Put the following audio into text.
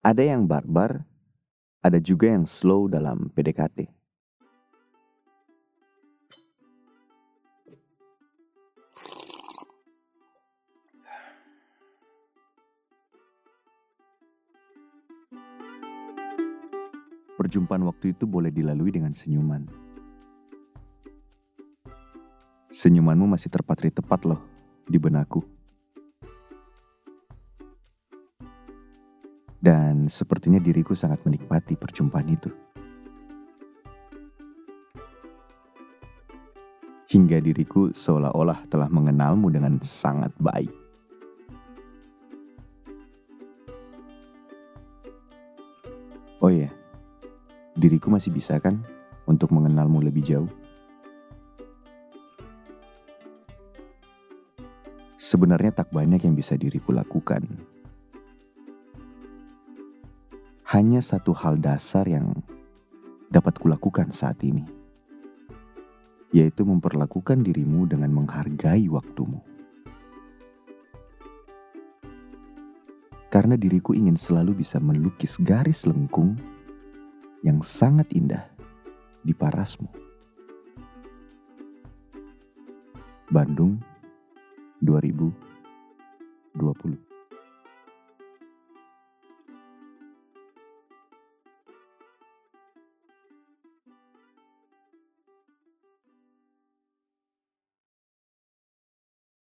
Ada yang barbar, ada juga yang slow dalam PDKT. Perjumpaan waktu itu boleh dilalui dengan senyuman. Senyumanmu masih terpatri tepat loh di benakku. Dan sepertinya diriku sangat menikmati perjumpaan itu. Hingga diriku seolah-olah telah mengenalmu dengan sangat baik. Oh iya, diriku masih bisa kan untuk mengenalmu lebih jauh? Sebenarnya tak banyak yang bisa diriku lakukan. Hanya satu hal dasar yang dapat kulakukan saat ini, yaitu memperlakukan dirimu dengan menghargai waktumu. Karena diriku ingin selalu bisa melukis garis lengkung yang sangat indah di parasmu. Bandung 2020